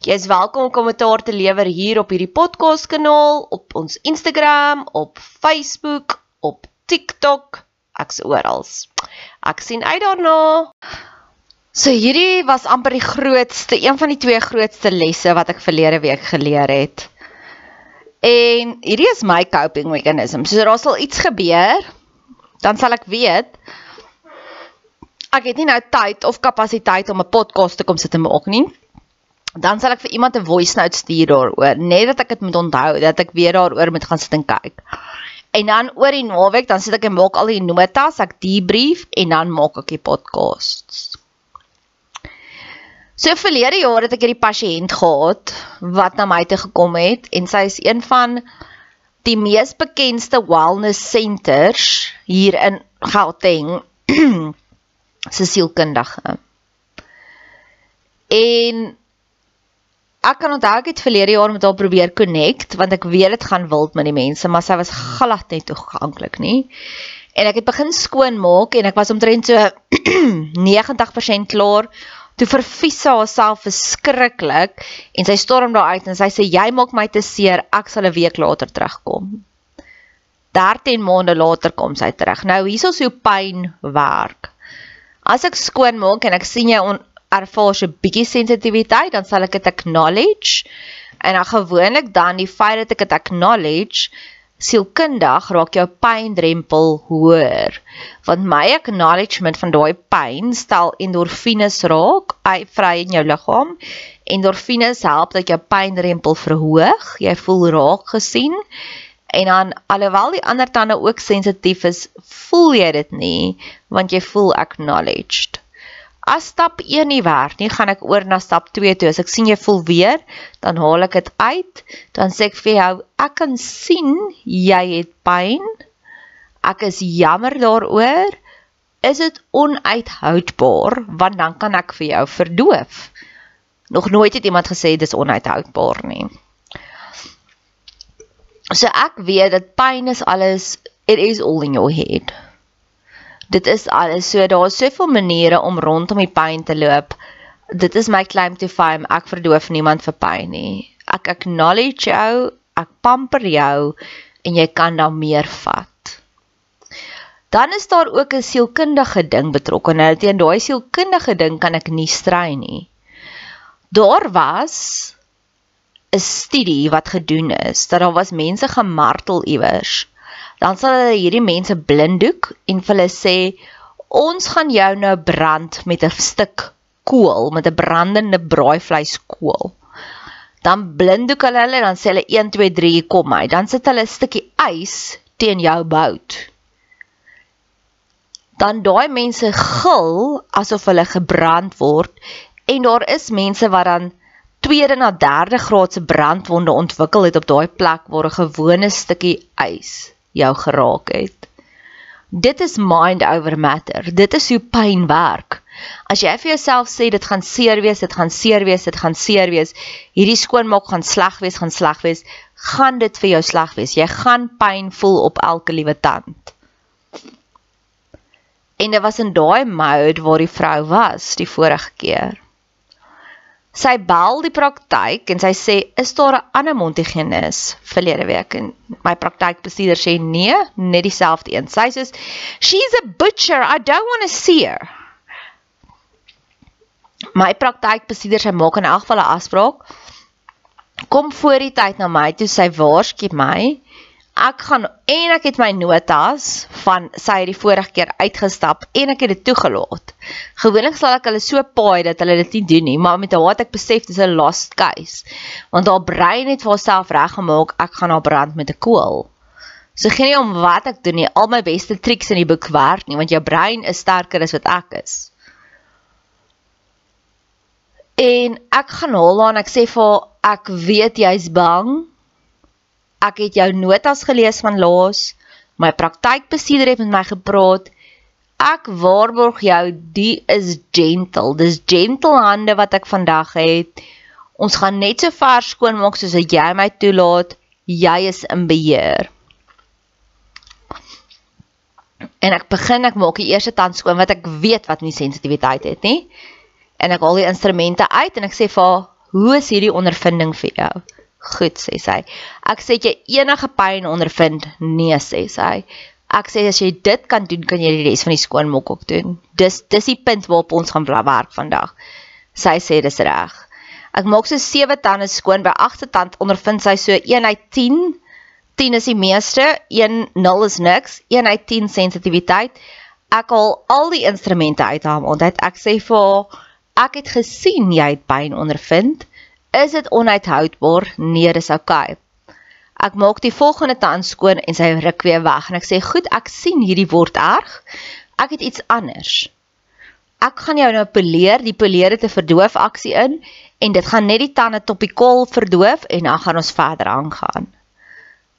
Jy is welkom om kommentaar te lewer hier op hierdie podcast kanaal, op ons Instagram, op Facebook, op TikTok, ek's oral. Ek sien uit daarna. So hierdie was amper die grootste, een van die twee grootste lesse wat ek verlede week geleer het. En hierdie is my coping mechanism. So daar sal iets gebeur, dan sal ek weet ek het nie nou tyd of kapasiteit om 'n podcast te kom sit en maak nie dan sal ek vir iemand 'n voice note stuur daaroor, net dat ek dit moet onthou dat ek weer daaroor moet gaan sit en kyk. En dan oor die naweek, dan sit ek en maak al die notas, ek debrief en dan maak ek die podcasts. So verlede jaar het ek hierdie pasiënt gehad wat na my toe gekom het en sy is een van die mees bekendste wellness centers hier in Gauteng. Sy sielkundige. En Ek kan onthou ek het verlede jaar met haar probeer connect want ek weet dit gaan wild met die mense, maar sy was glad net toeganklik nie. En ek het begin skoonmaak en ek was omtrent so 90% klaar. Toe vervies sy haarself verskriklik en sy storm daar uit en sy sê jy maak my te seer, ek sal 'n week later terugkom. 13 maande later kom sy terug. Nou hier is hoe pyn werk. As ek skoonmaak en ek sien jy ervaar so 'n bietjie sensitiwiteit, dan sal ek dit acknowledge. En dan gewoonlik dan die feit dat ek dit acknowledge, sielkundig raak jou pyndrempel hoër. Want my acknowledgement van daai pyn stel endorfines raak, vry in jou liggaam. Endorfines help dat jou pyndrempel verhoog, jy voel raak gesien. En dan alhoewel die ander tande ook sensitief is, voel jy dit nie want jy voel acknowledged. As stap 1 nie werk nie, gaan ek oor na stap 2 toe. As ek sien jy voel weer, dan haal ek dit uit. Dan sê ek vir jou, ek kan sien jy het pyn. Ek is jammer daaroor. Is dit onuithoudbaar? Want dan kan ek vir jou verdoof. Nog nooit het iemand gesê dis onuithoudbaar nie. So ek weet dat pyn is alles it is all in your head dit is alles so daar's soveel maniere om rondom die pyn te loop. Dit is my claim to fame. Ek verdoof niemand vir pyn nie. Ek acknowledge jou, ek pamper jou en jy kan dan meer vat. Dan is daar ook 'n sielkundige ding betrokke. Nou teen daai sielkundige ding kan ek nie stry nie. Daar was 'n studie wat gedoen is dat daar was mense gemartel iewers. Dan sal hulle hierdie mense blinddoek en hulle sê ons gaan jou nou brand met 'n stuk kool, met 'n brandende braaivleiskool. Dan blinddoek hulle hulle dan sê hulle 1 2 3 kom hy. Dan sit hulle 'n stukkie ys teen jou bout dan daai mense gil asof hulle gebrand word en daar is mense wat dan tweede na derde graadse brandwonde ontwikkel het op daai plek waar 'n gewone stukkie ys jou geraak het. Dit is mind over matter. Dit is hoe pyn werk. As jy vir jouself sê dit gaan seer wees, dit gaan seer wees, dit gaan seer wees, hierdie skoonmaak gaan sleg wees, gaan sleg wees, gaan dit vir jou sleg wees. Jy gaan pyn voel op elke liewe tand. En dit was in daai mode waar die vrou was die vorige keer. Sy bel die praktyk en sy sê, "Is daar 'n ander mondhygiënis verlede week?" En my praktykbestuurder sê, "Nee, net dieselfde een." Sy sê, "She's a butcher. I don't want to see her." My praktykbestuurder sê maak in elk geval 'n afspraak. Kom voor die tyd na my toe sy waarsku my ek gaan en ek het my notas van sy het die vorige keer uitgestap en ek het dit toegelaat. Gewoonlik sal ek hulle so paai dat hulle dit nie doen nie, maar met haar het ek besef dis 'n lost case. Want haar brein het vir haarself reggemaak ek gaan haar brand met 'n kool. So geen nie om wat ek doen nie, al my beste triks in die boek werk nie, want jou brein is sterker as wat ek is. En ek gaan haar aan ek sê vir haar ek weet jy's bang ek het jou notas gelees van laas. My praktykbestuurder het met my gepraat. Ek waarborg jou, die is gentle. Dis gentle hande wat ek vandag het. Ons gaan net so ver skoon maak soos wat jy my toelaat. Jy is in beheer. En ek begin ek maak die eerste tand skoon wat ek weet wat nie sensitiwiteit het nie. En ek haal die instrumente uit en ek sê vir haar, "Hoe is hierdie ondervinding vir jou?" Goed, sê sy. Ek sê jy enige pyn ondervind? Nee, sê sy. Ek sê as jy dit kan doen, kan jy die res van die skoonmaak ook doen. Dis dis die punt waarop ons gaan werk vandag. Sy sê dis reg. Ek maak so 7 tande skoon by 8ste tand ondervind sy so 1 uit 10. 10 is die meeste, 1 0 is niks, 1 uit 10 sensitiwiteit. Ek haal al die instrumente uit haar mond uit. Ek sê vir haar ek het gesien jy het pyn ondervind. Is dit onuithoudbaar? Nee, dis oukei. Okay. Ek maak die volgende tand skoon en sy ruk weer weg en ek sê, "Goed, ek sien hierdie word erg. Ek het iets anders. Ek gaan jou nou poleer, die poleer het 'n verdoof aksie in en dit gaan net die tande topikaal verdoof en dan gaan ons verder aangaan."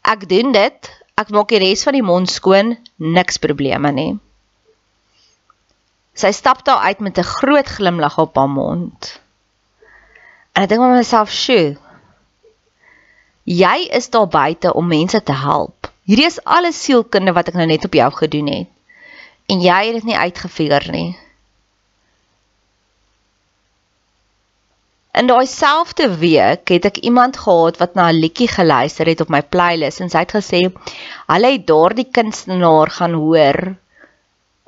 Ek doen dit. Ek maak die res van die mond skoon, niks probleme nie. Sy stap daar uit met 'n groot glimlag op haar mond. En ek dink met myself, "Sjoe. Jy is daar buite om mense te help. Hierdie is alles sielkunde wat ek nou net op jou gedoen het. En jy het dit nie uitgefigure nie." In daai selfde week het ek iemand gehad wat na 'n liedjie geluister het op my playlist en sy het gesê hulle het daardie kunstenaar gaan hoor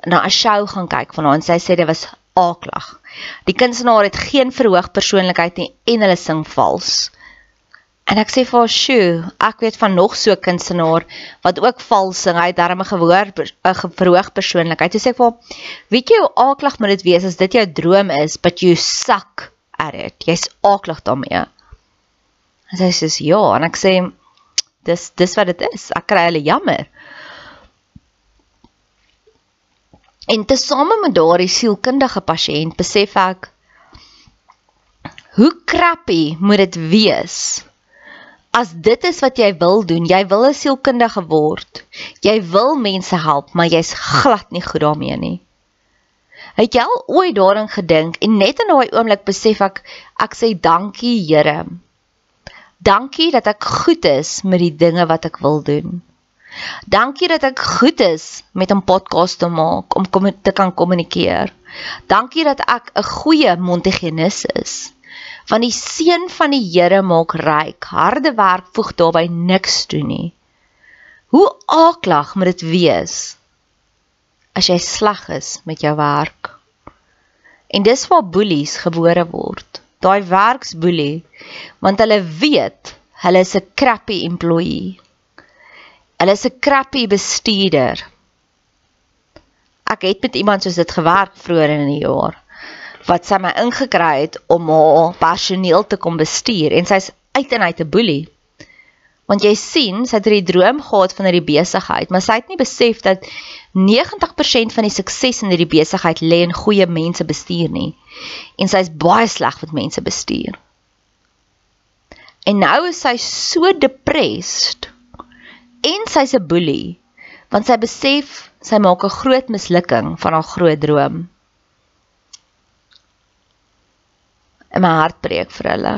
na 'n show gaan kyk van haar en sy sê dit was aaklag. Die kunstenaar het geen verhoog persoonlikheid nie en hulle sing vals. En ek sê vir haar, "Sjoe, ek weet van nog so 'n kunstenaar wat ook vals sing. Hy het darm 'n gehoor 'n verhoog persoonlikheid." Toe sê ek vir haar, "Weet jy hoe aaklag moet dit wees as dit jou droom is, but you suck at it. Jy's aaklag daarmee." En sy sê, "Ja," en ek sê, "Dis dis wat dit is. Ek kry hulle jammer." En tesame met daardie sielkundige pasiënt besef ek hoe crappy moet dit wees as dit is wat jy wil doen. Jy wil 'n sielkundige word. Jy wil mense help, maar jy's glad nie goed daarmee nie. Het jy al ooit daaraan gedink en net in daai oomblik besef ek ek sê dankie Here. Dankie dat ek goed is met die dinge wat ek wil doen. Dankie dat ek goed is met 'n podcast te maak om kom te kan kommunikeer. Dankie dat ek 'n goeie mondhygiënis is. Want die seën van die Here maak ryk. Harde werk voeg daarbey niks toe nie. Hoe aaklag moet dit wees as jy sleg is met jou werk? En dis waar boelies gebore word. daai werksboelie, want hulle weet hulle is 'n crappy employee. Hulle is 'n crappy bestuurder. Ek het met iemand soos dit gewerk vroeër in die jaar wat sy my ingekry het om haar personeel te kom bestuur en sy's uit en uit 'n boelie. Want jy sien, sy het hierdie droom gehad van hierdie besigheid, maar sy het nie besef dat 90% van die sukses in hierdie besigheid lê in goeie mense bestuur nie. En sy is baie sleg met mense bestuur. En nou is sy so depressed en sy's 'n boelie want sy besef sy maak 'n groot mislukking van haar groot droom. En my hart breek vir hulle.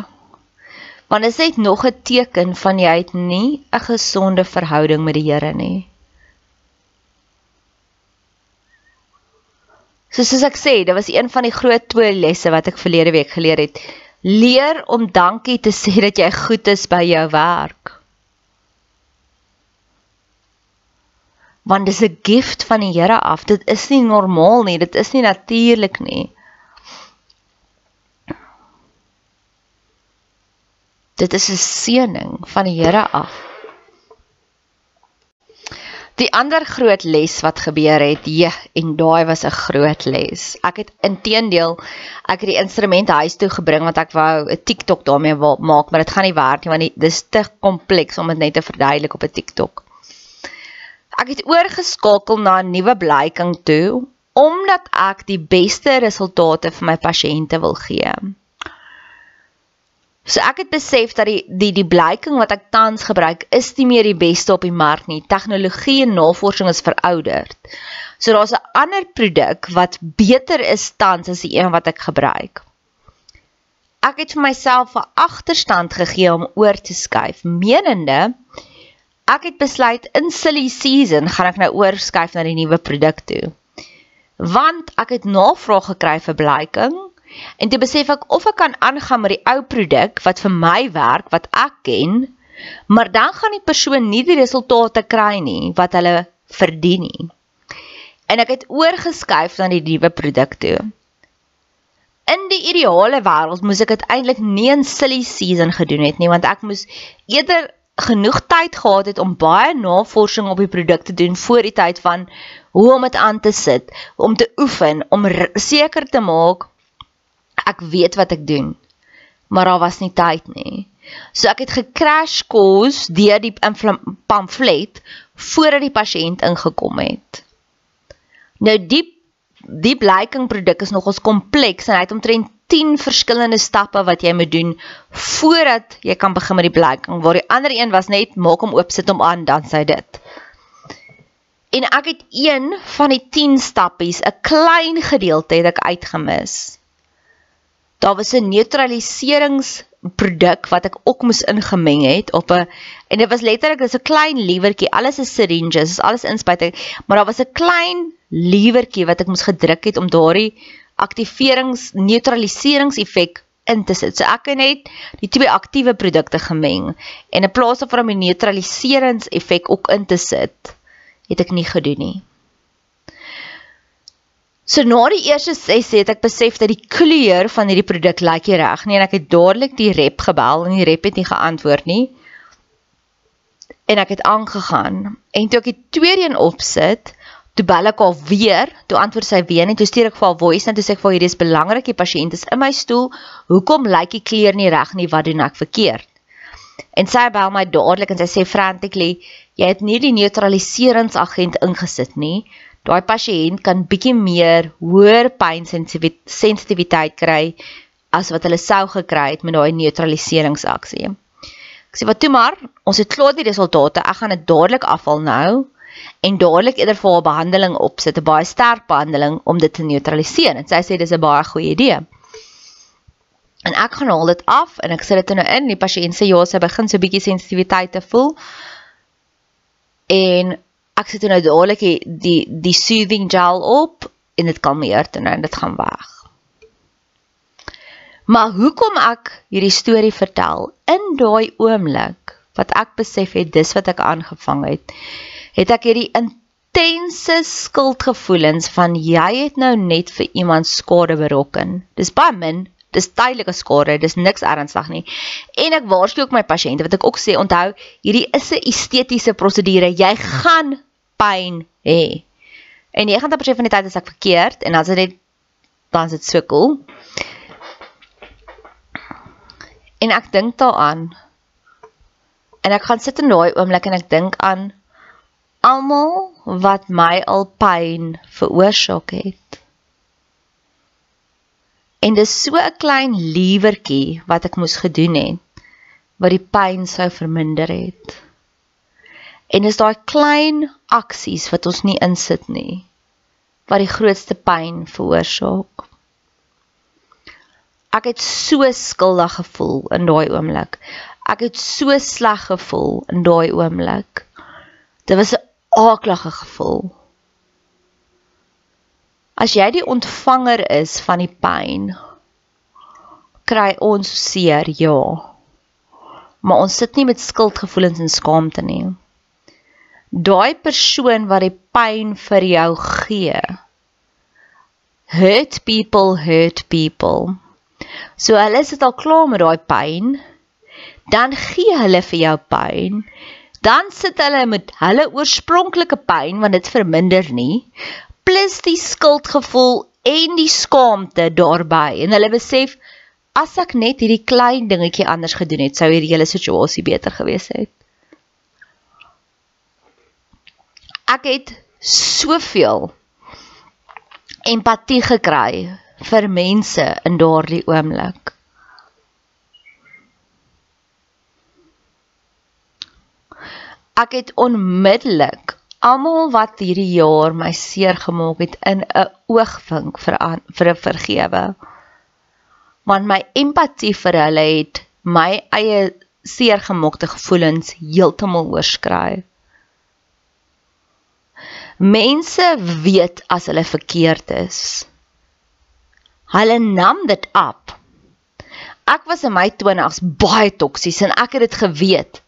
Want dit is net nog 'n teken van jy het nie 'n gesonde verhouding met die Here nie. So soos ek sê, dit was een van die groot twee lesse wat ek verlede week geleer het. Leer om dankie te sê dat jy goed is by jou werk. Want dis 'n gift van die Here af. Dit is nie normaal nie, dit is nie natuurlik nie. Dit is 'n seëning van die Here af. Die ander groot les wat gebeur het, ja, en daai was 'n groot les. Ek het intedeel ek het die instrument huis toe gebring want ek wou 'n TikTok daarmee maak, maar dit gaan nie werk nie want dit is te kompleks om dit net te verduidelik op 'n TikTok. Ek het oorgeskakel na 'n nuwe blyking toe omdat ek die beste resultate vir my pasiënte wil gee. So ek het besef dat die die die blyking wat ek tans gebruik is nie meer die beste op die mark nie. Tegnologie en navorsing is verouderd. So daar's 'n ander produk wat beter is tans as die een wat ek gebruik. Ek het vir myself 'n agterstand gegee om oor te skuif, menende ek het besluit in silly season gaan ek nou oorskuif na die nuwe produk toe. Want ek het navraag gekry vir blyking En toe besef ek of ek kan aangaan met die ou produk wat vir my werk, wat ek ken, maar dan gaan die persoon nie die resultate kry nie wat hulle verdien nie. En ek het oorgeskuif na die nuwe produk toe. In die ideale wêreld moes ek dit eintlik nie in silly season gedoen het nie, want ek moes eerder genoeg tyd gehad het om baie navorsing op die produk te doen voor die tyd van hoe om dit aan te sit, om te oefen, om seker te maak ek weet wat ek doen. Maar daar was nie tyd nie. So ek het gecrash course deur die pamflet voordat die pasiënt ingekom het. Nou die die blyking produk is nogals kompleks en hy het omtrent 10 verskillende stappe wat jy moet doen voordat jy kan begin met die blyking. Waar die ander een was net maak hom oop, sit hom aan, dan sê dit. En ek het een van die 10 stappies, 'n klein gedeelte het ek uitgemis daar was 'n neutraliseringsproduk wat ek ook moes ingemeng het op 'n en dit was letterlik dis 'n klein liewertjie, alles is syringes, alles inspuiting, maar daar was 'n klein liewertjie wat ek moes gedruk het om daardie aktiverings neutraliseringseffek in te sit. So ek het net die twee aktiewe produkte gemeng en in plaas daarvan die neutraliseringseffek ook in te sit, het ek nie gedoen nie. So na die eerste sessie het ek besef dat die kleur van hierdie produk lyk nie reg nie en ek het dadelik die rep gebel en die rep het nie geantwoord nie. En ek het aangegaan en toe ek die tweede een opsit, toe bel ek al weer, toe antwoord sy weer nie, toe stuur ek vir haar voice en toe sê ek vir hierdie is belangrik, die pasiënt is in my stoel. Hoekom lyk die kleur nie reg nie? Wat doen ek verkeerd? En sy bel my dadelik en sy sê frantically, jy het nie die neutraliseringsagent ingesit nie daai pasiënt kan bietjie meer hoër pynsensitiwiteit kry as wat hulle sou gekry het met daai neutraliseringsaksie. Ek sê wat toe maar, ons het klaar die resultate. Ek gaan dit dadelik afhaal nou en dadelik eerder vir 'n behandeling opsit, 'n baie sterk behandeling om dit te neutraliseer. En sy sê dis 'n baie goeie idee. En ek gaan haal dit af en ek sit dit nou in. Die pasiënt sê ja, sy begin so bietjie sensitiwiteit te voel. En ek sit nou dadelik die, die die soothing gel op en dit kalmeer dan en dit gaan weg. Maar hoekom ek hierdie storie vertel in daai oomblik wat ek besef het dis wat ek aangevang het, het ek hierdie intense skuldgevoelens van jy het nou net vir iemand skade berokken. Dis baie min, dis tydelike skade, dis niks ernstig nie. En ek waarsku ook my pasiënte wat ek ook sê, onthou, hierdie is 'n estetiese prosedure. Jy gaan pyn hê. En 90% van die tyd is ek verkeerd en is dit net dan is dit so cool. En ek dink daaraan. En ek gaan sit in daai oomblik en ek dink aan almal wat my al pyn veroorsaak het. En dis so 'n klein liewertjie wat ek moes gedoen het wat die pyn sou verminder het. En dis daai klein aksies wat ons nie insit nie wat die grootste pyn veroorsaak. Ek het so skuldig gevoel in daai oomblik. Ek het so sleg gevoel in daai oomblik. Dit was 'n aaklige gevoel. As jy die ontvanger is van die pyn, kry ons seer, ja. Maar ons sit nie met skuldgevoelens en skaamte nie. Daai persoon wat die pyn vir jou gee, hurt people hurt people. So hulle sit al klaar met daai pyn, dan gee hulle vir jou pyn. Dan sit hulle met hulle oorspronklike pyn want dit verminder nie plus die skuldgevoel en die skaamte daarbey en hulle besef as ek net hierdie klein dingetjie anders gedoen het sou hierdie hele situasie beter gewees het. Ek het soveel empatie gekry vir mense in daardie oomblik. Ek het onmiddellik almal wat hierdie jaar my seer gemaak het in 'n oogwink vir vir 'n vergewe. Want my empatie vir hulle het my eie seer gemaakte gevoelens heeltemal oorskry. Mense weet as hulle verkeerd is. Hulle nam dit op. Ek was in my 20's baie toksies en ek het dit geweet.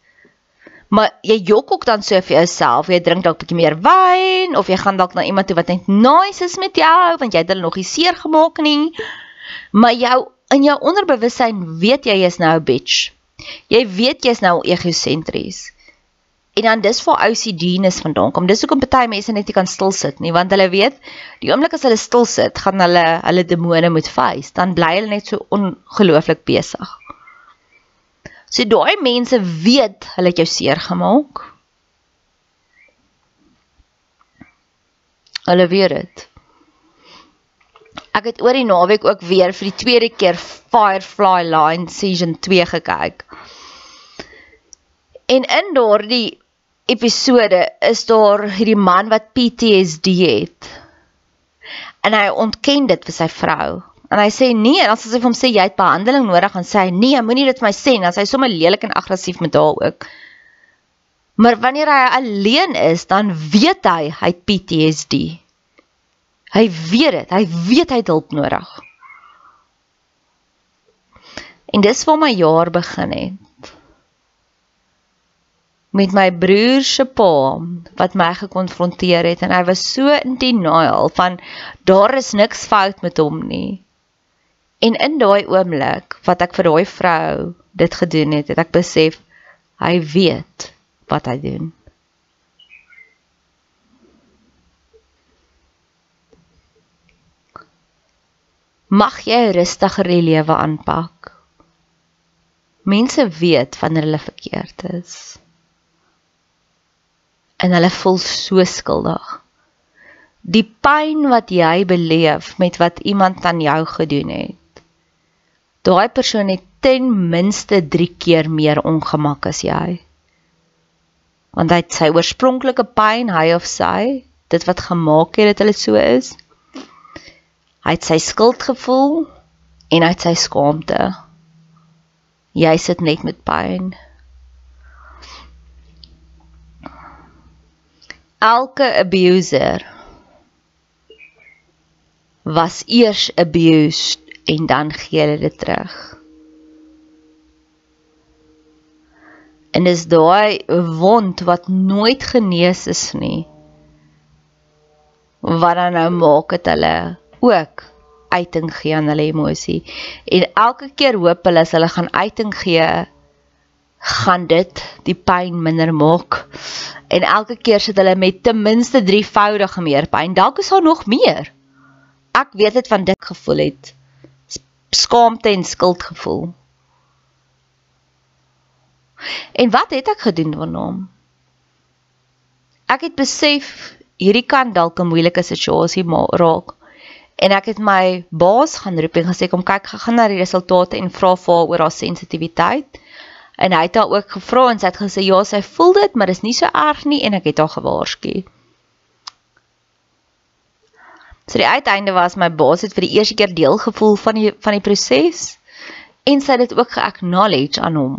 Maar jy jok ook dan so vir jouself, jy drink dalk 'n bietjie meer wyn of jy gaan dalk na iemand toe wat net nice is met jou want jy het hulle nog nie seer gemaak nie. Maar jou in jou onderbewussyn weet jy jy's nou 'n bitch. Jy weet jy's nou egosentries. En dan dis vir OCDness vandaan kom. Dis hoekom baie mense net nie kan stil sit nie, want hulle weet die oomblik as hulle stil sit, gaan hulle hulle demone moet face, dan bly hulle net so ongelooflik besig. So daai mense weet hulle het jou seer gemaak. Hulle weet dit. Ek het oor die naweek ook weer vir die tweede keer Firefly Line Season 2 gekyk. En in daardie episode is daar hierdie man wat PTSD het. En hy ontken dit vir sy vrou. En hy sê nee, en as hy vir hom sê jy het behandeling nodig, dan sê hy nee, moenie dit vir my sê nie, dan sê hy sommer lelik en aggressief met haar ook. Maar wanneer hy alleen is, dan weet hy hy het PTSD. Hy weet dit, hy weet hy het hulp nodig. En dis waar my jaar begin het met my broer se pa wat my gekonfronteer het en hy was so in denial van daar is niks fout met hom nie. En in daai oomblik wat ek vir daai vrou dit gedoen het, het ek besef hy weet wat hy doen. Mag jy rustiger die lewe aanpak. Mense weet wanneer hulle verkeerd is. En hulle voel so skuldig. Die pyn wat jy beleef met wat iemand aan jou gedoen het daai persoon het ten minste 3 keer meer ongemak as jy. Want hy het sy oorspronklike pyn, hy of sy, dit wat gemaak het dat hulle so is. Hy het sy skuld gevoel en hy het sy skaamte. Jy sit net met pyn. Elke abuser was eers abused en dan gee hulle dit terug. En dis daai wond wat nooit genees is nie. Wat dan nou maak dit hulle ook uiting gee aan hulle emosie. En elke keer hoop hulle as hulle gaan uiting gee, gaan dit die pyn minder maak. En elke keer sit hulle met ten minste 3voudige meer pyn. Dalk is daar nog meer. Ek weet dit van dit gevoel het. Skaamte en skuldgevoel. En wat het ek gedoen daarna? Ek het besef hierdie kan dalk 'n moeilike situasie raak. En ek het my baas gaan roep en gesê kom kyk gaan na die resultate en vra vir haar oor haar sensitiwiteit. En hy het haar ook gevra en sy het gesê ja, sy voel dit, maar dis nie so erg nie en ek het haar gewaarsku. So die uiteinde was my baas het vir die eerste keer deel gevoel van die van die proses en sy het dit ook ge-acknowledge aan hom